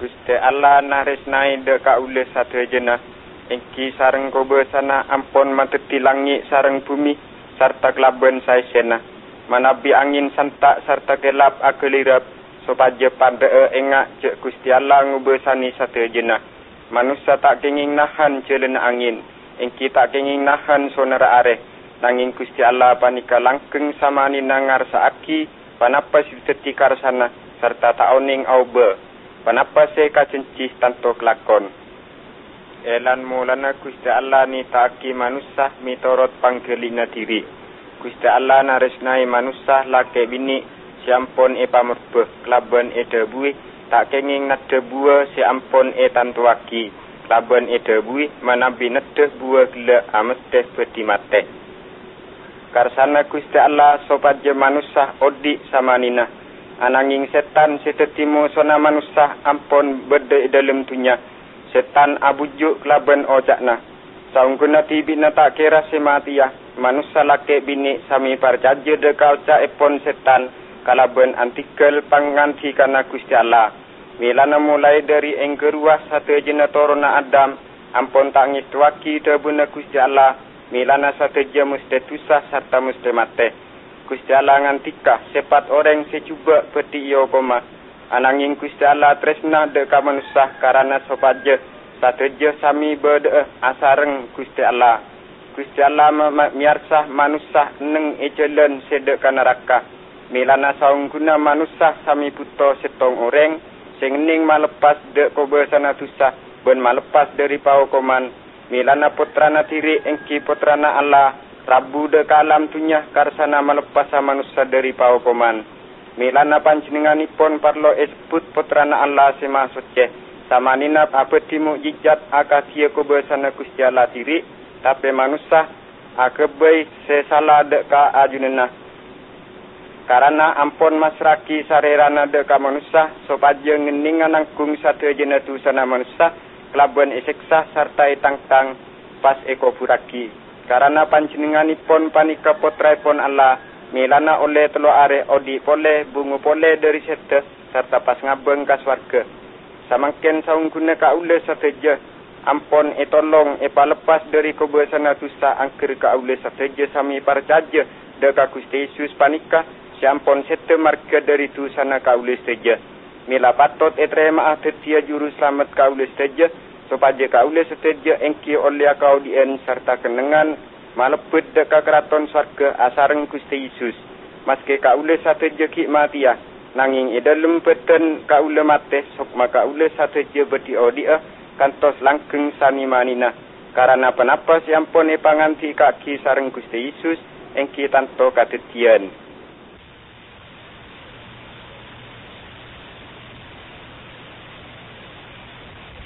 Gusti Allah naresnai de kaule satu jena. Engki sareng kobe sana ampon mateti langit sareng bumi sarta kelaben saya sena. Manabi angin santak sarta gelap akelirap sopaja pada engak cek Gusti Allah ngubesani satu jena. Manusia tak kenging nahan celena angin. Engki tak kenging nahan sonara areh. Nanging Gusti Allah panika langkeng sama ni nangar saaki panapa si tetikar sana serta tak oning au be. Kenapa saya kacencih tanto kelakon? Elan mulana Gusti Allah ni taki manusia mitorot panggelina diri. Gusti Allah naresnai manusia lake bini siampon e pamurbe klaben e debui tak kenging nat debua si ampon e tantuaki klaben e debui manabi nat debua gila ameste peti mate. Karsana Gusti Allah sopat je manusia odi sama nina ananging setan setetimu sona manusia ampon berde dalam tunya. Setan abujuk laban ojakna saung guna tibi na tak kira sematia manusia lake bini sami parjaje de kauca epon setan. Kalaban antikel panganti kana Gusti Allah. Milana mulai dari enggerua satu jena torona Adam. Ampon tak ngituaki de buna Gusti Allah. Milana satu jema musti tusah serta musti mate Gusti Allah ngantika sepat orang secuba peti iyo koma. Ananging Gusti Allah tresna de ka manusia karena sopat je. Satu je sami berde asareng Gusti Allah. Gusti Allah miarsah manusia neng ejelen sedek ka neraka. Milana saung guna manusia sami puto setong orang. Sengning malepas de kobe sana tusah. Ben malepas dari pau koman. Milana putrana tiri engki putrana Allah. Rabu de kalam tunya karsana melepas manusia dari pau koman. Milana pancingan ipon parlo esput putrana Allah sema suci. Sama nina apa timu jijat akasia kubesana kustiala tiri. Tapi manusia akabai sesala de ka ajunena. Karena ampon masraki sarerana de ka manusia. Sopaja ngeningan angkung satu jenatu sana manusia. Kelabuan eseksa serta tang-tang pas eko puraki karena panjenenganipun panika putraipun Allah milana oleh telo are odi pole bungu pole dari sete serta pas ngabeng ka swarga. Samangken saung guna ka ule sateja ampon e tolong e palepas dari kebiasaan tusa angker ka ule sateja sami percaya deka Gusti Yesus panika si ampon sete marga dari tu sana ka ule sateja. Mila patot e terima ahtetia juru selamat ka ule sateja supaya kaule seteja engki oleh kau dien serta kenengan malepet deka keraton sarga asareng Gusti Yesus. Maske kaule seteja ki matia nanging idalem peten kaule mate sok maka ule seteja beti odia kantos langkeng sani manina. Karena penapa siampun e panganti kaki sareng Gusti Yesus engki tanto katetian.